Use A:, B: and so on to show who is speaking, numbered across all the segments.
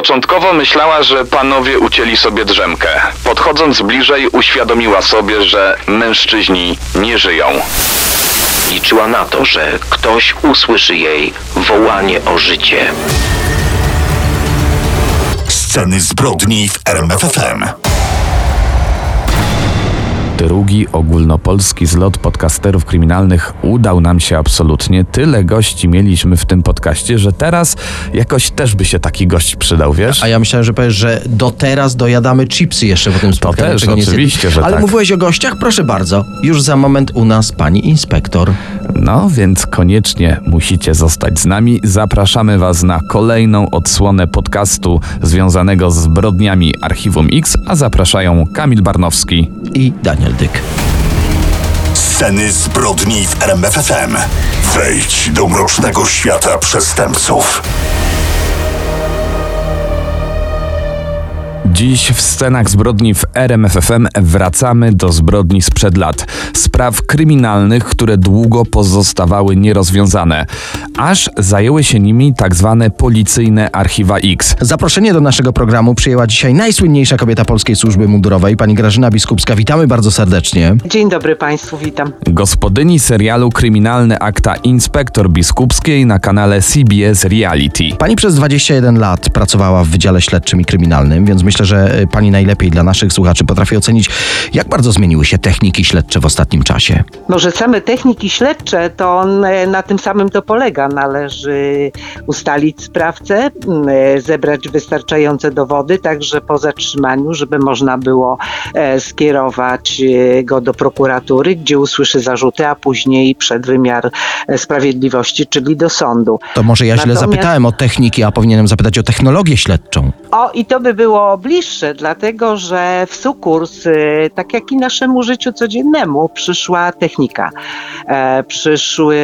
A: Początkowo myślała, że panowie ucięli sobie drzemkę. Podchodząc bliżej, uświadomiła sobie, że mężczyźni nie żyją.
B: Liczyła na to, że ktoś usłyszy jej wołanie o życie.
C: Sceny zbrodni w RMFFM.
D: Drugi ogólnopolski zlot podcasterów kryminalnych udał nam się absolutnie. Tyle gości mieliśmy w tym podcaście, że teraz jakoś też by się taki gość przydał, wiesz?
E: A ja myślałem, że powiesz, że do teraz dojadamy chipsy jeszcze po tym spotkaniu.
D: też,
E: czego niestety-
D: oczywiście, że
E: Ale
D: tak.
E: mówiłeś o gościach? Proszę bardzo. Już za moment u nas pani inspektor.
D: No, więc koniecznie musicie zostać z nami. Zapraszamy Was na kolejną odsłonę podcastu związanego z zbrodniami Archiwum X, a zapraszają Kamil Barnowski.
E: I Daniel Dyk.
C: Sceny zbrodni w RMFFM. Wejdź do mrocznego świata przestępców.
D: Dziś w scenach zbrodni w RMFFM wracamy do zbrodni sprzed lat. Spraw kryminalnych, które długo pozostawały nierozwiązane. Aż zajęły się nimi tak zwane policyjne archiwa X.
E: Zaproszenie do naszego programu przyjęła dzisiaj najsłynniejsza kobieta Polskiej Służby Mundurowej, pani Grażyna Biskupska. Witamy bardzo serdecznie.
F: Dzień dobry Państwu, witam.
D: Gospodyni serialu Kryminalne Akta Inspektor Biskupskiej na kanale CBS Reality.
E: Pani przez 21 lat pracowała w Wydziale Śledczym i Kryminalnym, więc myślę, że y, pani najlepiej dla naszych słuchaczy potrafi ocenić, jak bardzo zmieniły się techniki śledcze w ostatnim czasie.
F: Może same techniki śledcze, to e, na tym samym to polega. Należy ustalić sprawcę, e, zebrać wystarczające dowody, także po zatrzymaniu, żeby można było e, skierować go do prokuratury, gdzie usłyszy zarzuty, a później przed wymiar sprawiedliwości, czyli do sądu.
E: To może ja źle
F: Natomiast-
E: zapytałem o techniki, a powinienem zapytać o technologię śledczą.
F: O, i to by było bliższe, dlatego że w sukurs, y, tak jak i naszemu życiu codziennemu, przyszła technika. E, przyszły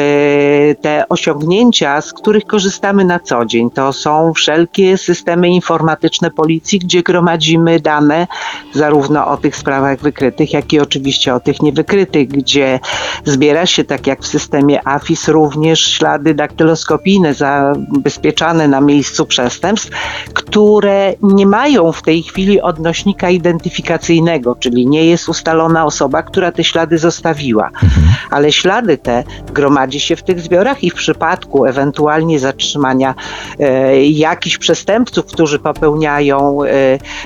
F: te osiągnięcia, z których korzystamy na co dzień. To są wszelkie systemy informatyczne policji, gdzie gromadzimy dane zarówno o tych sprawach wykrytych, jak i oczywiście o tych niewykrytych, gdzie zbiera się, tak jak w systemie AFIS, również ślady daktyloskopijne zabezpieczane na miejscu przestępstw, które nie mają w tej chwili odnośnika identyfikacyjnego, czyli nie jest ustalona osoba, która te ślady zostawiła. Ale ślady te gromadzi się w tych zbiorach i w przypadku ewentualnie zatrzymania e, jakichś przestępców, którzy popełniają e,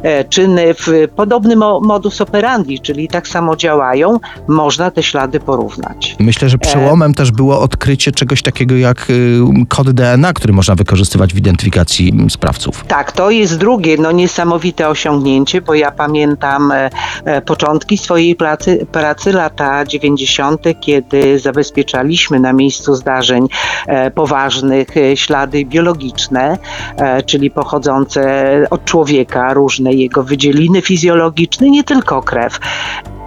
F: e, czyny w podobny mo- modus operandi, czyli tak samo działają, można te ślady porównać.
E: Myślę, że przełomem też było odkrycie czegoś takiego jak y, kod DNA, który można wykorzystywać w identyfikacji sprawców.
F: Tak, to jest drugie no, niesamowite osiągnięcie, bo ja pamiętam e, e, początki swojej pracy, pracy, lata 90., kiedy zabezpieczaliśmy na miejscu zdarzeń e, poważnych ślady biologiczne, czyli pochodzące od człowieka, różne jego wydzieliny fizjologiczne, nie tylko krew.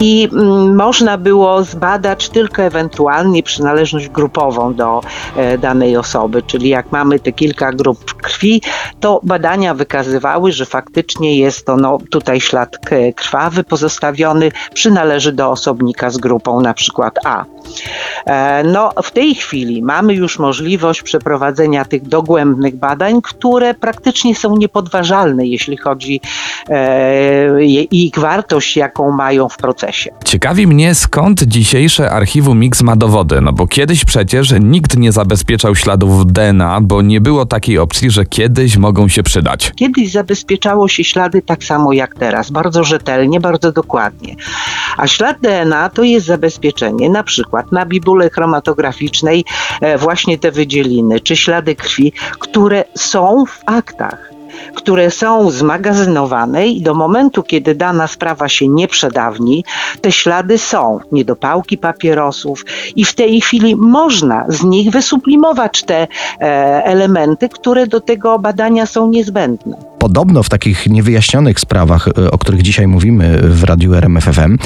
F: I mm, można było zbadać tylko ewentualnie przynależność grupową do e, danej osoby, czyli jak mamy te kilka grup krwi, to badania wykazywały, że faktycznie jest to no, tutaj ślad krwawy pozostawiony, przynależy do osobnika z grupą na przykład A. E, No, w tej chwili mamy już możliwość przeprowadzenia tych dogłębnych badań, które praktycznie są niepodważalne, jeśli chodzi e, ich wartość, jaką mają w procesie.
D: Ciekawi mnie, skąd dzisiejsze archiwum Mix ma dowody, no bo kiedyś przecież nikt nie zabezpieczał śladów DNA, bo nie było takiej opcji, że kiedyś mogą się przydać.
F: Kiedyś zabezpieczało się ślady tak samo jak teraz, bardzo rzetelnie, bardzo dokładnie. A ślad DNA to jest zabezpieczenie na przykład na bibule chromatograficznej e, właśnie te wydzieliny czy ślady krwi, które są w aktach które są zmagazynowane i do momentu, kiedy dana sprawa się nie przedawni, te ślady są, niedopałki papierosów i w tej chwili można z nich wysublimować te e, elementy, które do tego badania są niezbędne.
E: Podobno w takich niewyjaśnionych sprawach, y, o których dzisiaj mówimy w Radiu RMFFM,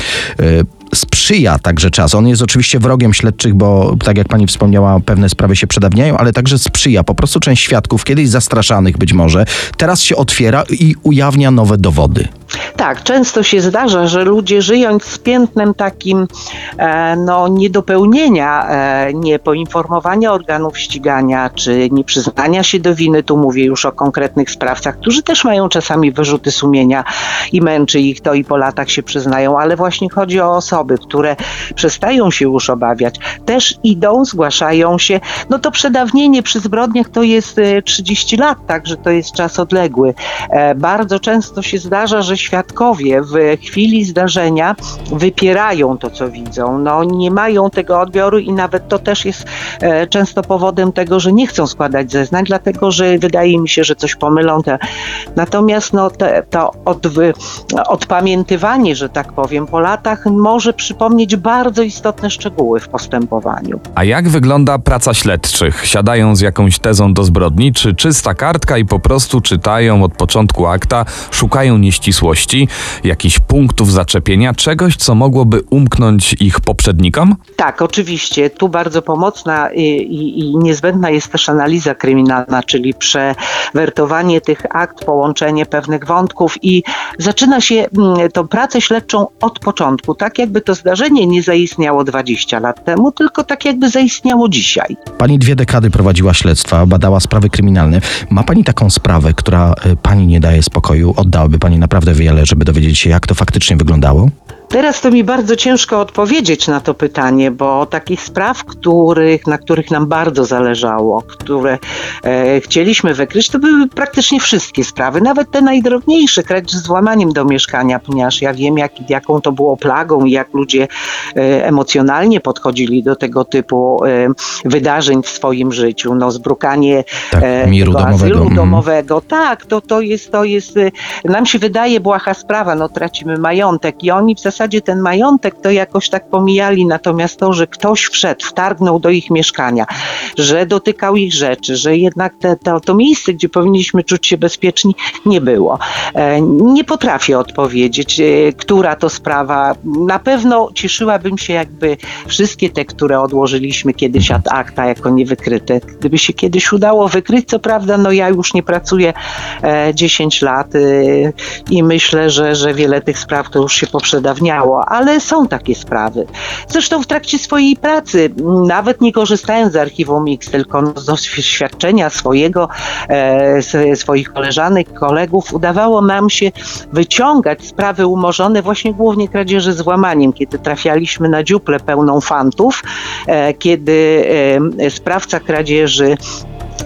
E: sprzyja także czas. On jest oczywiście wrogiem śledczych, bo tak jak pani wspomniała, pewne sprawy się przedawniają, ale także sprzyja. Po prostu część świadków, kiedyś zastraszanych być może, teraz się otwiera i ujawnia nowe dowody.
F: Tak, często się zdarza, że ludzie żyjąc z piętnem takim e, no, niedopełnienia, e, niepoinformowania organów ścigania, czy nieprzyznania się do winy, tu mówię już o konkretnych sprawcach, którzy też mają czasami wyrzuty sumienia i męczy ich to i po latach się przyznają, ale właśnie chodzi o osoby, które przestają się już obawiać, też idą, zgłaszają się, no to przedawnienie przy zbrodniach to jest e, 30 lat, także to jest czas odległy. E, Bardzo często się zdarza, że świadkowie w chwili zdarzenia wypierają to, co widzą. No, nie mają tego odbioru i nawet to też jest e, często powodem tego, że nie chcą składać zeznań, dlatego że wydaje mi się, że coś pomylą. Te. Natomiast no, te, to odwy, odpamiętywanie, że tak powiem, po latach może przypomnieć bardzo istotne szczegóły w postępowaniu.
D: A jak wygląda praca śledczych? Siadają z jakąś tezą do zbrodni, czy czysta kartka i po prostu czytają od początku akta, szukają nieścisłości, jakichś punktów zaczepienia, czegoś, co mogłoby umknąć ich poprzednikom?
F: Tak, oczywiście. Tu bardzo pomocna i, i, i niezbędna jest też analiza kryminalna, czyli przewertowanie tych akt, połączenie pewnych wątków i zaczyna się mm, tą pracę śledczą od początku, tak jakby to zdarzenie nie zaistniało 20 lat temu, tylko tak jakby zaistniało dzisiaj.
E: Pani dwie dekady prowadziła śledztwa, badała sprawy kryminalne. Ma pani taką sprawę, która y, pani nie daje spokoju? Oddałaby pani naprawdę wiele, żeby dowiedzieć się, jak to faktycznie wyglądało?
F: Teraz to mi bardzo ciężko odpowiedzieć na to pytanie, bo takich spraw, których, na których nam bardzo zależało, które e, chcieliśmy wykryć, to były praktycznie wszystkie sprawy, nawet te najdrobniejsze, kręć z włamaniem do mieszkania, ponieważ ja wiem, jak, jaką to było plagą i jak ludzie e, emocjonalnie podchodzili do tego typu e, wydarzeń w swoim życiu. No, zbrukanie
E: Tak,
F: e,
E: miru domowego.
F: azylu
E: Mhm.
F: domowego. Tak, to, to jest, to jest, y, nam się wydaje błaha sprawa, no tracimy majątek i oni w zasadzie ten majątek to jakoś tak pomijali, natomiast to, że ktoś wszedł, wtargnął do ich mieszkania, że dotykał ich rzeczy, że jednak te, to, to miejsce, gdzie powinniśmy czuć się bezpieczni, nie było. E, Nie potrafię odpowiedzieć, e, która to sprawa. Na pewno cieszyłabym się, jakby wszystkie te, które odłożyliśmy kiedyś ad acta jako niewykryte, gdyby się kiedyś udało wykryć, co prawda, no ja już nie pracuję e, 10 lat e, i myślę, że, że wiele tych spraw to już się ale są takie sprawy. Zresztą w trakcie swojej pracy, nawet nie korzystając z archiwum X, tylko z doświadczenia swojego, e, swoich koleżanek, kolegów, udawało nam się wyciągać sprawy umorzone właśnie głównie kradzieży z włamaniem, kiedy trafialiśmy na dziuplę pełną fantów, e, kiedy e, sprawca kradzieży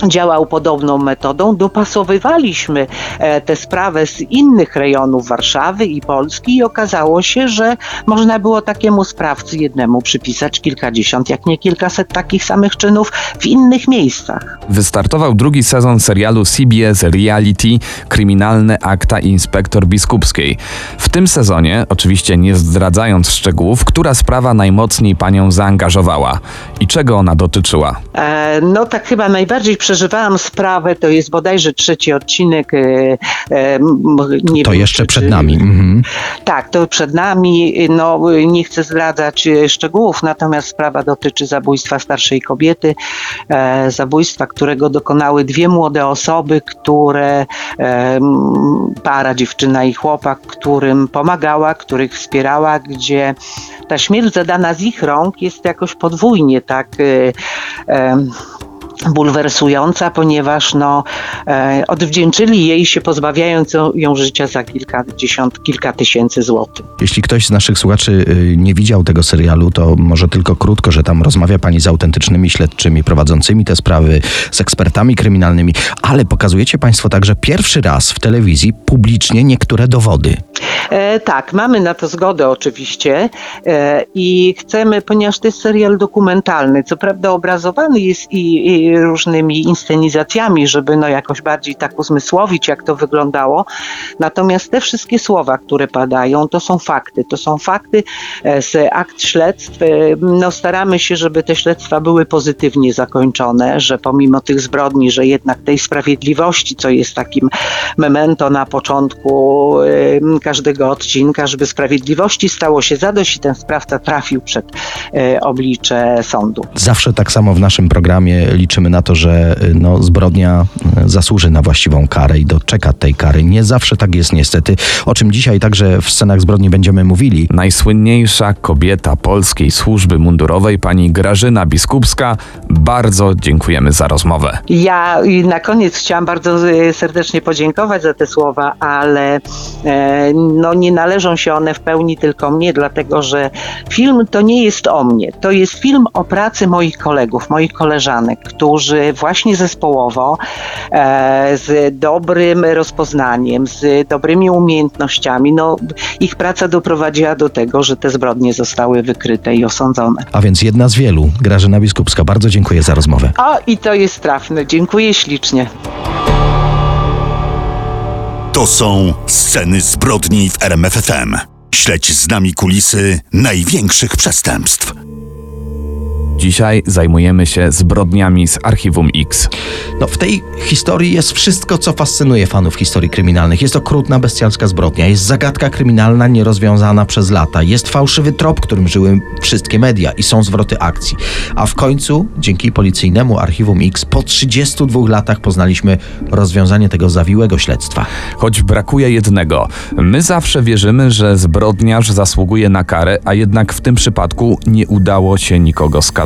F: działał podobną metodą, dopasowywaliśmy e, tę sprawę z innych rejonów Warszawy i Polski i okazało się, że można było takiemu sprawcy jednemu przypisać kilkadziesiąt, jak nie kilkaset takich samych czynów w innych miejscach.
D: Wystartował drugi sezon serialu CBS Reality Kryminalne Akta Inspektor Biskupskiej. W tym sezonie, oczywiście nie zdradzając szczegółów, która sprawa najmocniej panią zaangażowała i czego ona dotyczyła?
F: E, No tak chyba najbardziej przeżywałam sprawę, to jest bodajże trzeci odcinek. e, e, nie
E: To
F: wiem,
E: jeszcze
F: czy-
E: przed nami. Mhm.
F: Tak, to przed nami. No, nie chcę zdradzać e, szczegółów, natomiast sprawa dotyczy zabójstwa starszej kobiety, zabójstwa, którego dokonały dwie młode osoby, które para, dziewczyna i chłopak, którym pomagała, których wspierała, gdzie ta śmierć zadana z ich rąk jest jakoś podwójnie tak. E, e, bulwersująca, ponieważ no, e, odwdzięczyli jej się, pozbawiając ją- życia za kilkadziesiąt, kilka tysięcy złotych.
E: Jeśli ktoś z naszych słuchaczy y, nie widział tego serialu, to może tylko krótko, że tam rozmawia pani z autentycznymi śledczymi prowadzącymi te sprawy, z ekspertami kryminalnymi, ale pokazujecie państwo także pierwszy raz w telewizji publicznie niektóre dowody.
F: E, tak, mamy na to zgodę oczywiście e, i chcemy, ponieważ to jest serial dokumentalny, co prawda obrazowany jest i, i różnymi inscenizacjami, żeby no jakoś bardziej tak uzmysłowić, jak to wyglądało, natomiast te wszystkie słowa, które padają, to są fakty, to są fakty e, z akt śledztw. E, No staramy się, żeby te śledztwa były pozytywnie zakończone, że pomimo tych zbrodni, że jednak tej sprawiedliwości, co jest takim memento na początku y, każdego odcinka, żeby sprawiedliwości stało się zadość i ten sprawca trafił przed oblicze sądu.
E: Zawsze tak samo w naszym programie liczymy na to, że y, no, zbrodnia y, zasłuży na właściwą karę i doczeka tej kary. Nie zawsze tak jest niestety, o czym dzisiaj także w scenach zbrodni będziemy mówili.
D: Najsłynniejsza kobieta polskiej służby mundurowej, pani Grażyna Biskupska. Bardzo dziękujemy za rozmowę.
F: Ja i na koniec chciałam bardzo y, serdecznie podziękować za te słowa, ale e, no, nie należą się one w pełni tylko mnie, dlatego że film to nie jest o mnie. To jest film o pracy moich kolegów, moich koleżanek, którzy właśnie zespołowo, e, z dobrym rozpoznaniem, z dobrymi umiejętnościami, no, ich praca doprowadziła do tego, że te zbrodnie zostały wykryte i osądzone.
E: A więc jedna z wielu. Grażyna Biskupska, bardzo dziękuję za rozmowę.
F: O, i to jest trafne. Dziękuję ślicznie.
C: To są sceny zbrodni w RMFFM. Śledź z nami kulisy największych przestępstw.
D: Dzisiaj zajmujemy się zbrodniami z Archiwum X.
E: No, w tej historii jest wszystko, co fascynuje fanów historii kryminalnych. Jest okrutna, bestialska zbrodnia, jest zagadka kryminalna nierozwiązana przez lata, jest fałszywy trop, którym żyły wszystkie media i są zwroty akcji. A w końcu, dzięki policyjnemu Archiwum X, po 32 latach poznaliśmy rozwiązanie tego zawiłego śledztwa.
D: Choć brakuje jednego. My zawsze wierzymy, że zbrodniarz zasługuje na karę, a jednak w tym przypadku nie udało się nikogo skazać.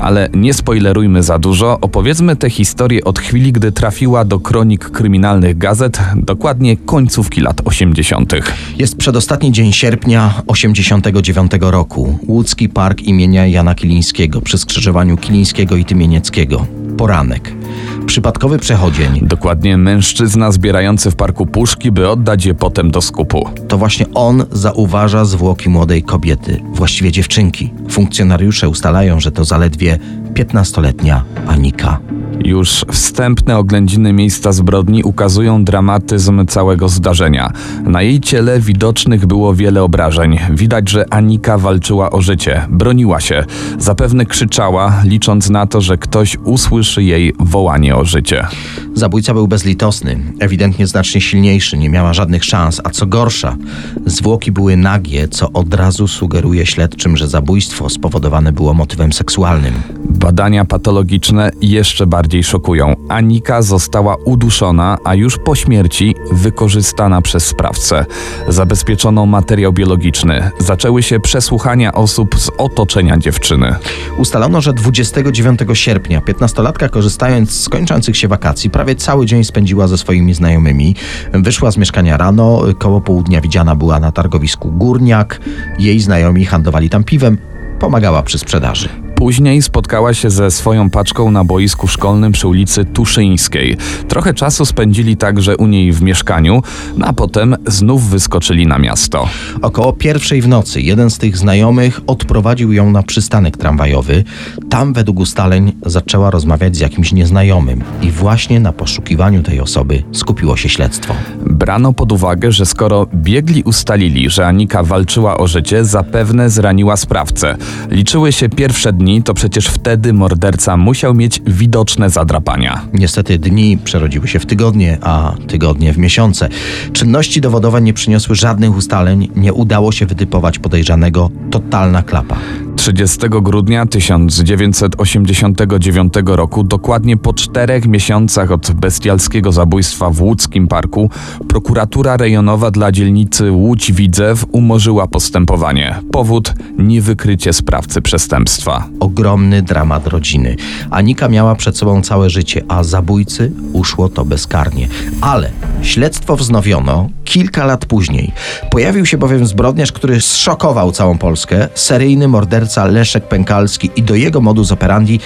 D: Ale nie spoilerujmy za dużo, opowiedzmy tę historię od chwili, gdy trafiła do kronik kryminalnych gazet, dokładnie końcówki lat 80.
E: Jest przedostatni dzień sierpnia 89 roku. Łódzki Park imienia Jana Kilińskiego przy skrzyżowaniu Kilińskiego i Tymienieckiego. Poranek. Przypadkowy przechodzień.
D: Dokładnie mężczyzna zbierający w parku puszki, by oddać je potem do skupu.
E: To właśnie on zauważa zwłoki młodej kobiety, właściwie dziewczynki. Funkcjonariusze ustalają, że to zaledwie 15-letnia Anika.
D: Już wstępne oględziny miejsca zbrodni ukazują dramatyzm całego zdarzenia. Na jej ciele widocznych było wiele obrażeń. Widać, że Anika walczyła o życie, broniła się. Zapewne krzyczała, licząc na to, że ktoś usłyszy jej wołanie o życie.
E: Zabójca był bezlitosny, ewidentnie znacznie silniejszy, nie miała żadnych szans, a co gorsza, zwłoki były nagie, co od razu sugeruje śledczym, że zabójstwo spowodowane było motywem seksualnym.
D: Badania patologiczne jeszcze bardziej szokują. Anika została uduszona, a już po śmierci wykorzystana przez sprawcę. Zabezpieczono materiał biologiczny. Zaczęły się przesłuchania osób z otoczenia dziewczyny.
E: Ustalono, że 29 sierpnia 15-latka korzystając z kończących się wakacji prawie cały dzień spędziła ze swoimi znajomymi. Wyszła z mieszkania rano, koło południa widziana była na targowisku Górniak. Jej znajomi handlowali tam piwem, pomagała przy sprzedaży.
D: Później spotkała się ze swoją paczką na boisku szkolnym przy ulicy Tuszyńskiej. Trochę czasu spędzili także u niej w mieszkaniu, no a potem znów wyskoczyli na miasto.
E: Około pierwszej w nocy jeden z tych znajomych odprowadził ją na przystanek tramwajowy. Tam według ustaleń zaczęła rozmawiać z jakimś nieznajomym i właśnie na poszukiwaniu tej osoby skupiło się śledztwo.
D: Brano pod uwagę, że skoro biegli ustalili, że Anika walczyła o życie, zapewne zraniła sprawcę. Liczyły się pierwsze dni, to przecież wtedy morderca musiał mieć widoczne zadrapania.
E: Niestety dni przerodziły się w tygodnie, a tygodnie w miesiące. Czynności dowodowe nie przyniosły żadnych ustaleń, nie udało się wytypować podejrzanego. Totalna klapa.
D: 30 grudnia 1989 roku, dokładnie po czterech miesiącach od bestialskiego zabójstwa w łódzkim parku, prokuratura rejonowa dla dzielnicy Łódź-Widzew umorzyła postępowanie. Powód niewykrycie sprawcy przestępstwa.
E: Ogromny dramat rodziny. Anika miała przed sobą całe życie, a zabójcy uszło to bezkarnie. Ale śledztwo wznowiono kilka lat później. Pojawił się bowiem zbrodniarz, który zszokował całą Polskę, seryjny morderca Leszek Pękalski i do jego modus operandi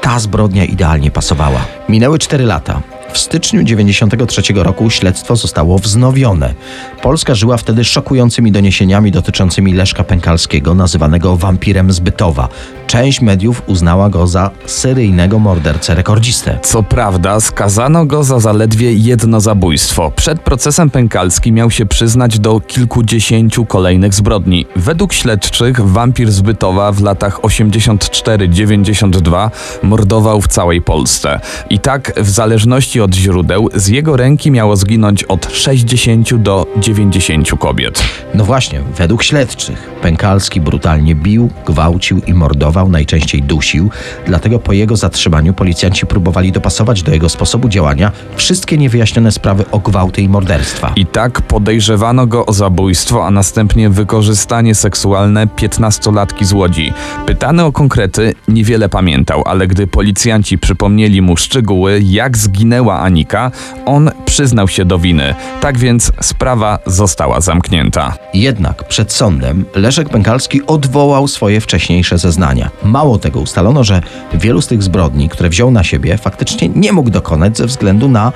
E: ta zbrodnia idealnie pasowała. Minęły cztery lata. W styczniu 1993 roku śledztwo zostało wznowione. Polska żyła wtedy szokującymi doniesieniami dotyczącymi Leszka Pękalskiego, nazywanego wampirem z Bytowa. Część mediów uznała go za seryjnego mordercę rekordzistę.
D: Co prawda, skazano go za zaledwie jedno zabójstwo. Przed procesem Pękalski miał się przyznać do kilkudziesięciu kolejnych zbrodni. Według śledczych wampir z Bytowa w latach 84-92 mordował w całej Polsce. I tak, w zależności informacji od źródeł, z jego ręki miało zginąć od 60 do 90 kobiet.
E: No właśnie, według śledczych Pękalski brutalnie bił, gwałcił i mordował, najczęściej dusił, dlatego po jego zatrzymaniu policjanci próbowali dopasować do jego sposobu działania wszystkie niewyjaśnione sprawy o gwałty i morderstwa.
D: I tak podejrzewano go o zabójstwo, a następnie wykorzystanie seksualne 15-latki z Łodzi. Pytany o konkrety, niewiele pamiętał, ale gdy policjanci przypomnieli mu szczegóły, jak zginęła Anika, on przyznał się do winy. Tak więc sprawa została zamknięta.
E: Jednak przed sądem Leszek Pękalski odwołał swoje wcześniejsze zeznania. Mało tego, ustalono, że wielu z tych zbrodni, które wziął na siebie, faktycznie nie mógł dokonać ze względu na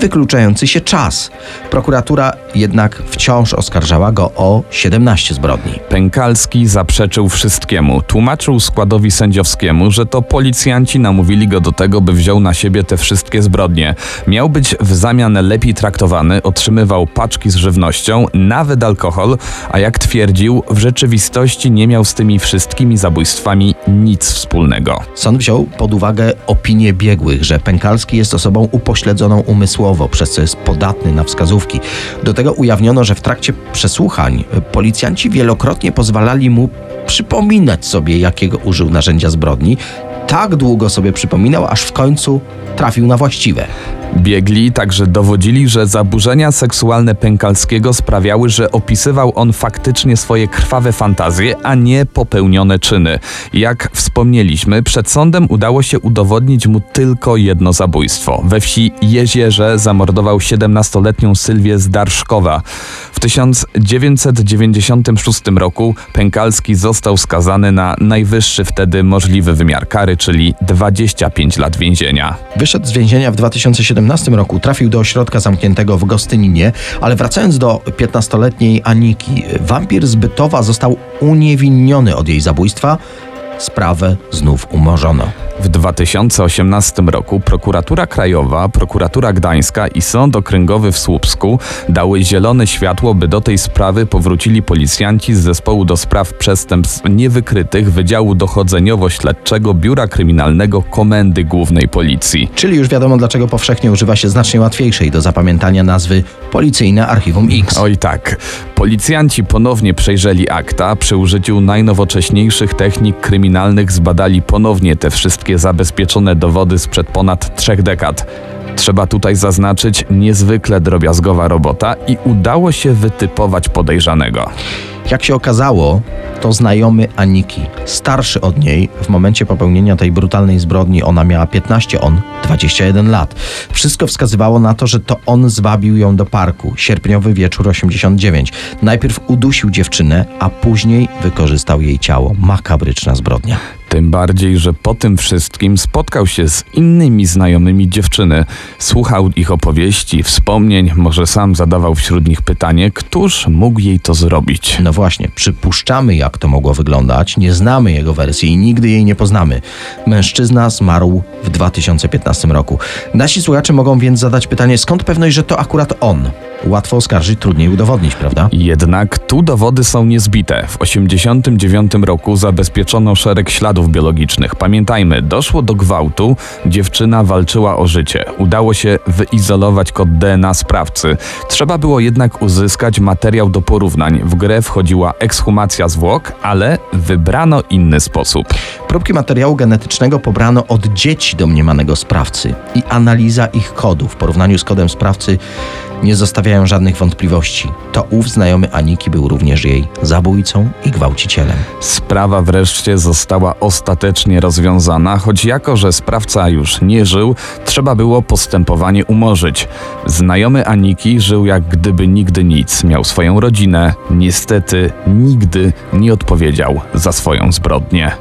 E: wykluczający się czas. Prokuratura jednak wciąż oskarżała go o 17 zbrodni.
D: Pękalski zaprzeczył wszystkiemu. Tłumaczył składowi sędziowskiemu, że to policjanci namówili go do tego, by wziął na siebie te wszystkie zbrodnie. Miał być w zamian lepiej traktowany, otrzymywał paczki z żywnością, nawet alkohol, a jak twierdził, w rzeczywistości nie miał z tymi wszystkimi zabójstwami nic wspólnego.
E: Sąd wziął pod uwagę opinię biegłych, że Pękalski jest osobą upośledzoną umysłowo, przez co jest podatny na wskazówki. Do tego ujawniono, że w trakcie przesłuchań policjanci wielokrotnie pozwalali mu przypominać sobie, jakiego użył narzędzia zbrodni. Tak długo sobie przypominał, aż w końcu trafił na właściwe.
D: Biegli także dowodzili, że zaburzenia seksualne Pękalskiego sprawiały, że opisywał on faktycznie swoje krwawe fantazje, a nie popełnione czyny. Jak wspomnieliśmy, przed sądem udało się udowodnić mu tylko jedno zabójstwo. We wsi Jezierze zamordował 17-letnią Sylwię z Darszkowa. W 1996 roku Pękalski został skazany na najwyższy wtedy możliwy wymiar kary, czyli 25 lat więzienia.
E: Wyszedł z więzienia w 2017 roku, trafił do ośrodka zamkniętego w Gostyninie, ale wracając do 15-letniej Aniki, wampir z Bytowa został uniewinniony od jej zabójstwa. Sprawę znów umorzono.
D: W 2018 roku prokuratura krajowa, prokuratura gdańska i sąd okręgowy w Słupsku dały zielone światło, by do tej sprawy powrócili policjanci z zespołu do spraw przestępstw niewykrytych Wydziału Dochodzeniowo-Śledczego Biura Kryminalnego Komendy Głównej Policji.
E: Czyli już wiadomo, dlaczego powszechnie używa się znacznie łatwiejszej do zapamiętania nazwy Policyjne Archiwum X.
D: Oj tak. Policjanci ponownie przejrzeli akta, przy użyciu najnowocześniejszych technik kryminalnych zbadali ponownie te wszystkie zabezpieczone dowody sprzed ponad trzech dekad. Trzeba tutaj zaznaczyć niezwykle drobiazgowa robota i udało się wytypować podejrzanego.
E: Jak się okazało, to znajomy Aniki, starszy od niej. W momencie popełnienia tej brutalnej zbrodni ona miała 15, on 21 lat. Wszystko wskazywało na to, że to on zwabił ją do parku. Sierpniowy wieczór 89. Najpierw udusił dziewczynę, a później wykorzystał jej ciało. Makabryczna zbrodnia.
D: Tym bardziej, że po tym wszystkim spotkał się z innymi znajomymi dziewczyny. Słuchał ich opowieści, wspomnień, może sam zadawał wśród nich pytanie, któż mógł jej to zrobić.
E: No właśnie, przypuszczamy, jak to mogło wyglądać, nie znamy jego wersji i nigdy jej nie poznamy. Mężczyzna zmarł w 2015 roku. Nasi słuchacze mogą więc zadać pytanie, skąd pewność, że to akurat on? Łatwo oskarżyć, trudniej udowodnić, prawda?
D: Jednak tu dowody są niezbite. W 1989 roku zabezpieczono szereg śladów biologicznych. Pamiętajmy, doszło do gwałtu, dziewczyna walczyła o życie. Udało się wyizolować kod DNA sprawcy. Trzeba było jednak uzyskać materiał do porównań. W grę wchodziła ekshumacja zwłok, ale wybrano inny sposób.
E: Próbki materiału genetycznego pobrano od dzieci domniemanego sprawcy i analiza ich kodu w porównaniu z kodem sprawcy nie zostawiają żadnych wątpliwości. To ów znajomy Aniki był również jej zabójcą i gwałcicielem.
D: Sprawa wreszcie została ostatecznie rozwiązana, choć jako, że sprawca już nie żył, trzeba było postępowanie umorzyć. Znajomy Aniki żył jak gdyby nigdy nic, miał swoją rodzinę, niestety nigdy nie odpowiedział za swoją zbrodnię.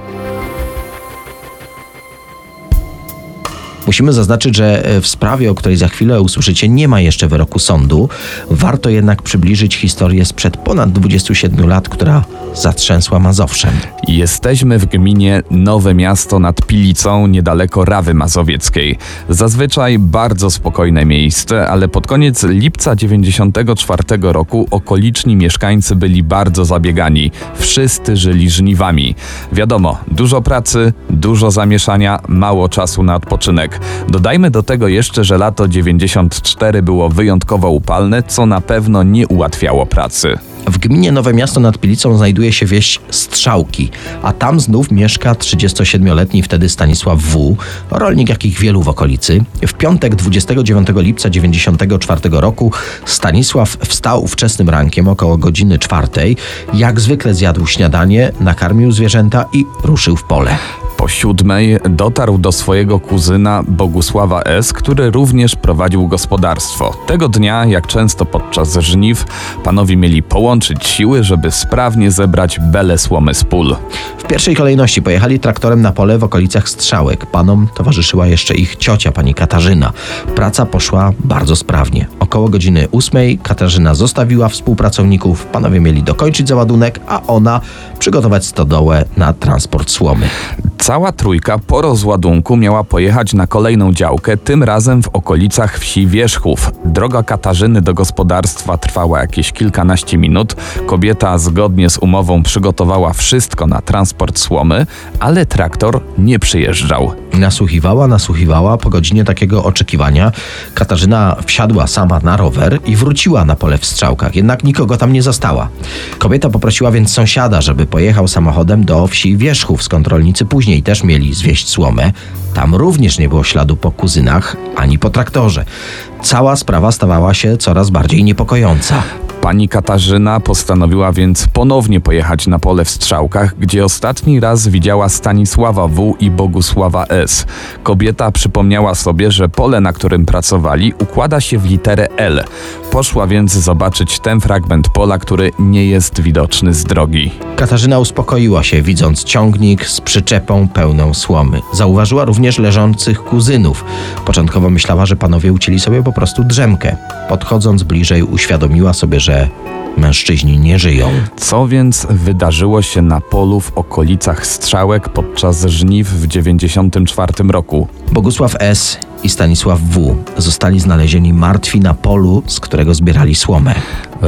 E: Musimy zaznaczyć, że e, w sprawie, o której za chwilę usłyszycie, nie ma jeszcze wyroku sądu. Warto jednak przybliżyć historię sprzed ponad 27 lat, która zatrzęsła Mazowszem.
D: Jesteśmy w gminie Nowe Miasto nad Pilicą, niedaleko Rawy Mazowieckiej. Zazwyczaj bardzo spokojne miejsce, ale pod koniec lipca 94 roku okoliczni mieszkańcy byli bardzo zabiegani. Wszyscy żyli żniwami. Wiadomo, dużo pracy, dużo zamieszania, mało czasu na odpoczynek. Dodajmy do tego jeszcze, że lato 94 było wyjątkowo upalne, co na pewno nie ułatwiało pracy.
E: W gminie Nowe Miasto nad Pilicą znajduje się wieś Strzałki, a tam znów mieszka 37-letni wtedy Stanisław W., rolnik jakich wielu w okolicy. W piątek 29 lipca 94 roku Stanisław wstał wczesnym rankiem około godziny czwartej. Jak zwykle zjadł śniadanie, nakarmił zwierzęta i ruszył w pole.
D: Po siódmej dotarł do swojego kuzyna Bogusława S., który również prowadził gospodarstwo. Tego dnia, jak często podczas żniw, panowie mieli połączyć siły, żeby sprawnie zebrać bele słomy z pól.
E: W pierwszej kolejności pojechali traktorem na pole w okolicach Strzałek. Panom towarzyszyła jeszcze ich ciocia, pani Katarzyna. Praca poszła bardzo sprawnie. Około godziny ósmej Katarzyna zostawiła współpracowników, panowie mieli dokończyć załadunek, a ona przygotować stodołę na transport słomy.
D: Cała trójka po rozładunku miała pojechać na kolejną działkę, tym razem w okolicach wsi Wierzchów. Droga Katarzyny do gospodarstwa trwała jakieś kilkanaście minut. Kobieta zgodnie z umową przygotowała wszystko na transport słomy, ale traktor nie przyjeżdżał.
E: Nasłuchiwała, nasłuchiwała. Po godzinie takiego oczekiwania Katarzyna wsiadła sama na rower i wróciła na pole w strzałkach, jednak nikogo tam nie zastała. Kobieta poprosiła więc sąsiada, żeby pojechał samochodem do wsi Wierzchów, skąd rolnicy później też mieli zwieść słomę. Tam również nie było śladu po kuzynach ani po traktorze. Cała sprawa stawała się coraz bardziej niepokojąca.
D: Pani Katarzyna postanowiła więc ponownie pojechać na pole w Strzałkach, gdzie ostatni raz widziała Stanisława W. i Bogusława S. Kobieta przypomniała sobie, że pole, na którym pracowali, układa się w literę L. Poszła więc zobaczyć ten fragment pola, który nie jest widoczny z drogi.
E: Katarzyna uspokoiła się, widząc ciągnik z przyczepą pełną słomy. Zauważyła również leżących kuzynów. Początkowo myślała, że panowie ucięli sobie po prostu drzemkę. Podchodząc bliżej, uświadomiła sobie, że mężczyźni nie żyją.
D: Co więc wydarzyło się na polu w okolicach Strzałek podczas żniw w 94 roku?
E: Bogusław S. i Stanisław W. zostali znalezieni martwi na polu, z którego zbierali słomę.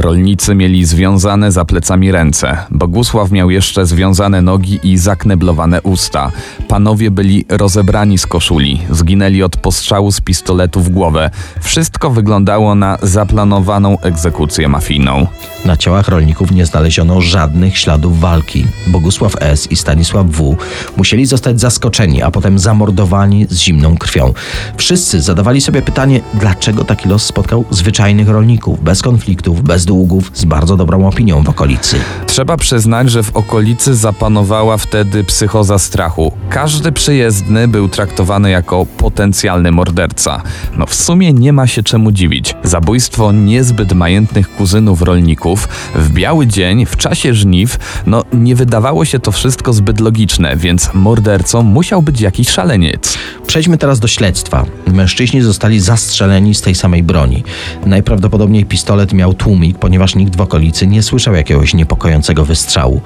D: Rolnicy mieli związane za plecami ręce. Bogusław miał jeszcze związane nogi i zakneblowane usta. Panowie byli rozebrani z koszuli, zginęli od postrzału z pistoletu w głowę. Wszystko wyglądało na zaplanowaną egzekucję mafijną.
E: Na ciałach rolników nie znaleziono żadnych śladów walki. Bogusław S. i Stanisław W. musieli zostać zaskoczeni, a potem zamordowani z zimną krwią. Wszyscy zadawali sobie pytanie, dlaczego taki los spotkał zwyczajnych rolników, bez konfliktów, bez długów, z bardzo dobrą opinią w okolicy.
D: Trzeba przyznać, że w okolicy zapanowała wtedy psychoza strachu. Każdy przyjezdny był traktowany jako potencjalny morderca. No w sumie nie ma się czemu dziwić. Zabójstwo niezbyt majętnych kuzynów rolników w biały dzień, w czasie żniw, no nie wydawało się to wszystko zbyt logiczne, więc mordercą musiał być jakiś szaleniec.
E: Przejdźmy teraz do śledztwa. Mężczyźni zostali zastrzeleni z tej samej broni. Najprawdopodobniej pistolet miał tłumik, ponieważ nikt w okolicy nie słyszał jakiegoś niepokojącego wystrzału.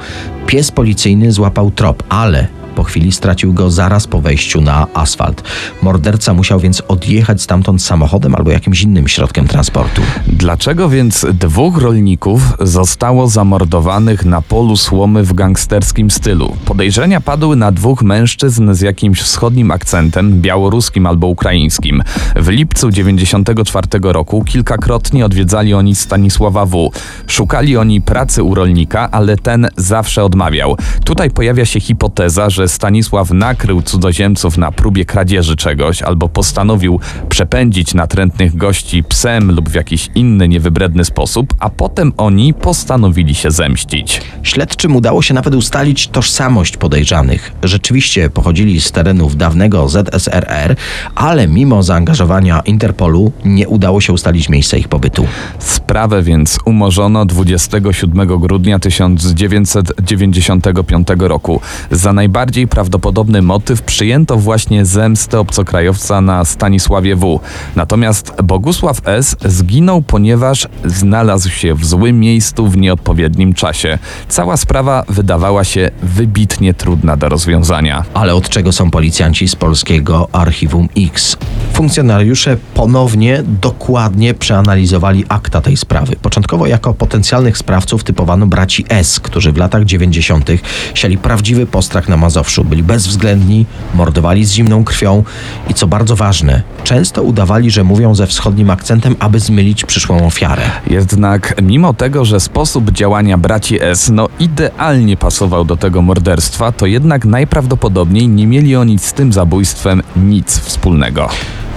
E: Pies policyjny złapał trop, ale po chwili stracił go zaraz po wejściu na asfalt. Morderca musiał więc odjechać stamtąd samochodem albo jakimś innym środkiem transportu.
D: Dlaczego więc dwóch rolników zostało zamordowanych na polu słomy w gangsterskim stylu? Podejrzenia padły na dwóch mężczyzn z jakimś wschodnim akcentem, białoruskim albo ukraińskim. W lipcu 94 roku kilkakrotnie odwiedzali oni Stanisława W. Szukali oni pracy u rolnika, ale ten zawsze odmawiał. Tutaj pojawia się hipoteza, że Stanisław nakrył cudzoziemców na próbie kradzieży czegoś albo postanowił przepędzić natrętnych gości psem lub w jakiś inny niewybredny sposób, a potem oni postanowili się zemścić.
E: Śledczym udało się nawet ustalić tożsamość podejrzanych. Rzeczywiście pochodzili z terenów dawnego ZSRR, ale mimo zaangażowania Interpolu nie udało się ustalić miejsca ich pobytu.
D: Sprawę więc umorzono 27 grudnia 1995 roku. Za najbardziej prawdopodobny motyw przyjęto właśnie zemstę obcokrajowca na Stanisławie W. Natomiast Bogusław S. zginął, ponieważ znalazł się w złym miejscu w nieodpowiednim czasie. Cała sprawa wydawała się wybitnie trudna do rozwiązania.
E: Ale od czego są policjanci z polskiego Archiwum X? Funkcjonariusze ponownie dokładnie przeanalizowali akta tej sprawy. Początkowo jako potencjalnych sprawców typowano braci S, którzy w latach 90. siali prawdziwy postrach na Mazowszu. Byli bezwzględni, mordowali z zimną krwią i co bardzo ważne, często udawali, że mówią ze wschodnim akcentem, aby zmylić przyszłą ofiarę.
D: Jednak mimo tego, że sposób działania braci S no idealnie pasował do tego morderstwa, to jednak najprawdopodobniej nie mieli oni z tym zabójstwem nic wspólnego.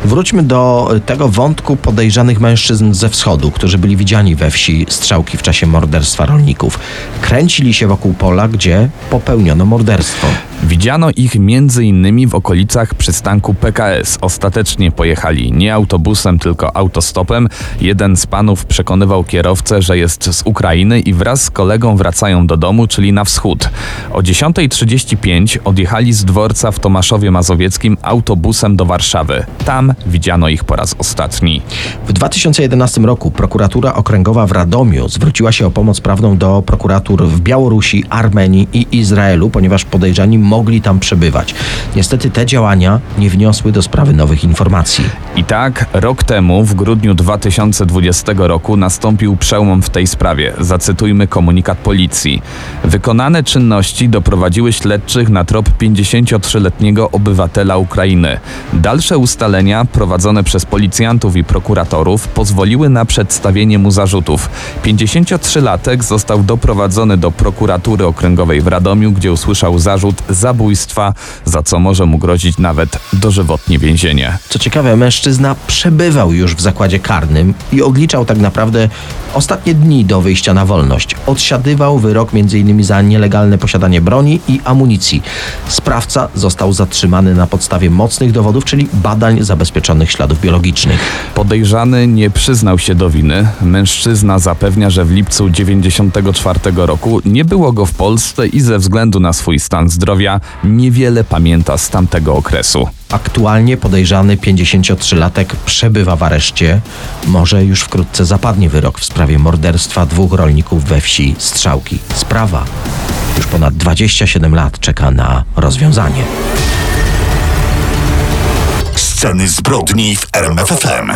E: Wróćmy do tego wątku podejrzanych mężczyzn ze wschodu, którzy byli widziani we wsi Strzałki w czasie morderstwa rolników. Kręcili się wokół pola, gdzie popełniono morderstwo.
D: Widziano ich innymi w okolicach przystanku PKS. Ostatecznie pojechali nie autobusem, tylko autostopem. Jeden z panów przekonywał kierowcę, że jest z Ukrainy i wraz z kolegą wracają do domu, czyli na wschód. O 10.35 odjechali z dworca w Tomaszowie Mazowieckim autobusem do Warszawy. Tam widziano ich po raz ostatni.
E: W 2011 roku prokuratura okręgowa w Radomiu zwróciła się o pomoc prawną do prokuratur w Białorusi, Armenii i Izraelu, ponieważ podejrzani mogli tam przebywać. Niestety te działania nie wniosły do sprawy nowych informacji.
D: I tak, rok temu, w grudniu 2020 roku, nastąpił przełom w tej sprawie. Zacytujmy komunikat policji. Wykonane czynności doprowadziły śledczych na trop 53-letniego obywatela Ukrainy. Dalsze ustalenia, prowadzone przez policjantów i prokuratorów, pozwoliły na przedstawienie mu zarzutów. 53-latek został doprowadzony do prokuratury okręgowej w Radomiu, gdzie usłyszał zarzut zabójstwa, za co może mu grozić nawet dożywotnie więzienie.
E: Co ciekawe, mężczyzna przebywał już w zakładzie karnym i odliczał tak naprawdę ostatnie dni do wyjścia na wolność. Odsiadywał wyrok m.in. za nielegalne posiadanie broni i amunicji. Sprawca został zatrzymany na podstawie mocnych dowodów, czyli badań zabezpieczonych śladów biologicznych.
D: Podejrzany nie przyznał się do winy. Mężczyzna zapewnia, że w lipcu 94 roku nie było go w Polsce i ze względu na swój stan zdrowia niewiele pamięta z tamtego okresu.
E: Aktualnie podejrzany 53-latek przebywa w areszcie. Może już wkrótce zapadnie wyrok w sprawie morderstwa dwóch rolników we wsi Strzałki. Sprawa już ponad 27 lat czeka na rozwiązanie.
C: Sceny zbrodni w RMFFM.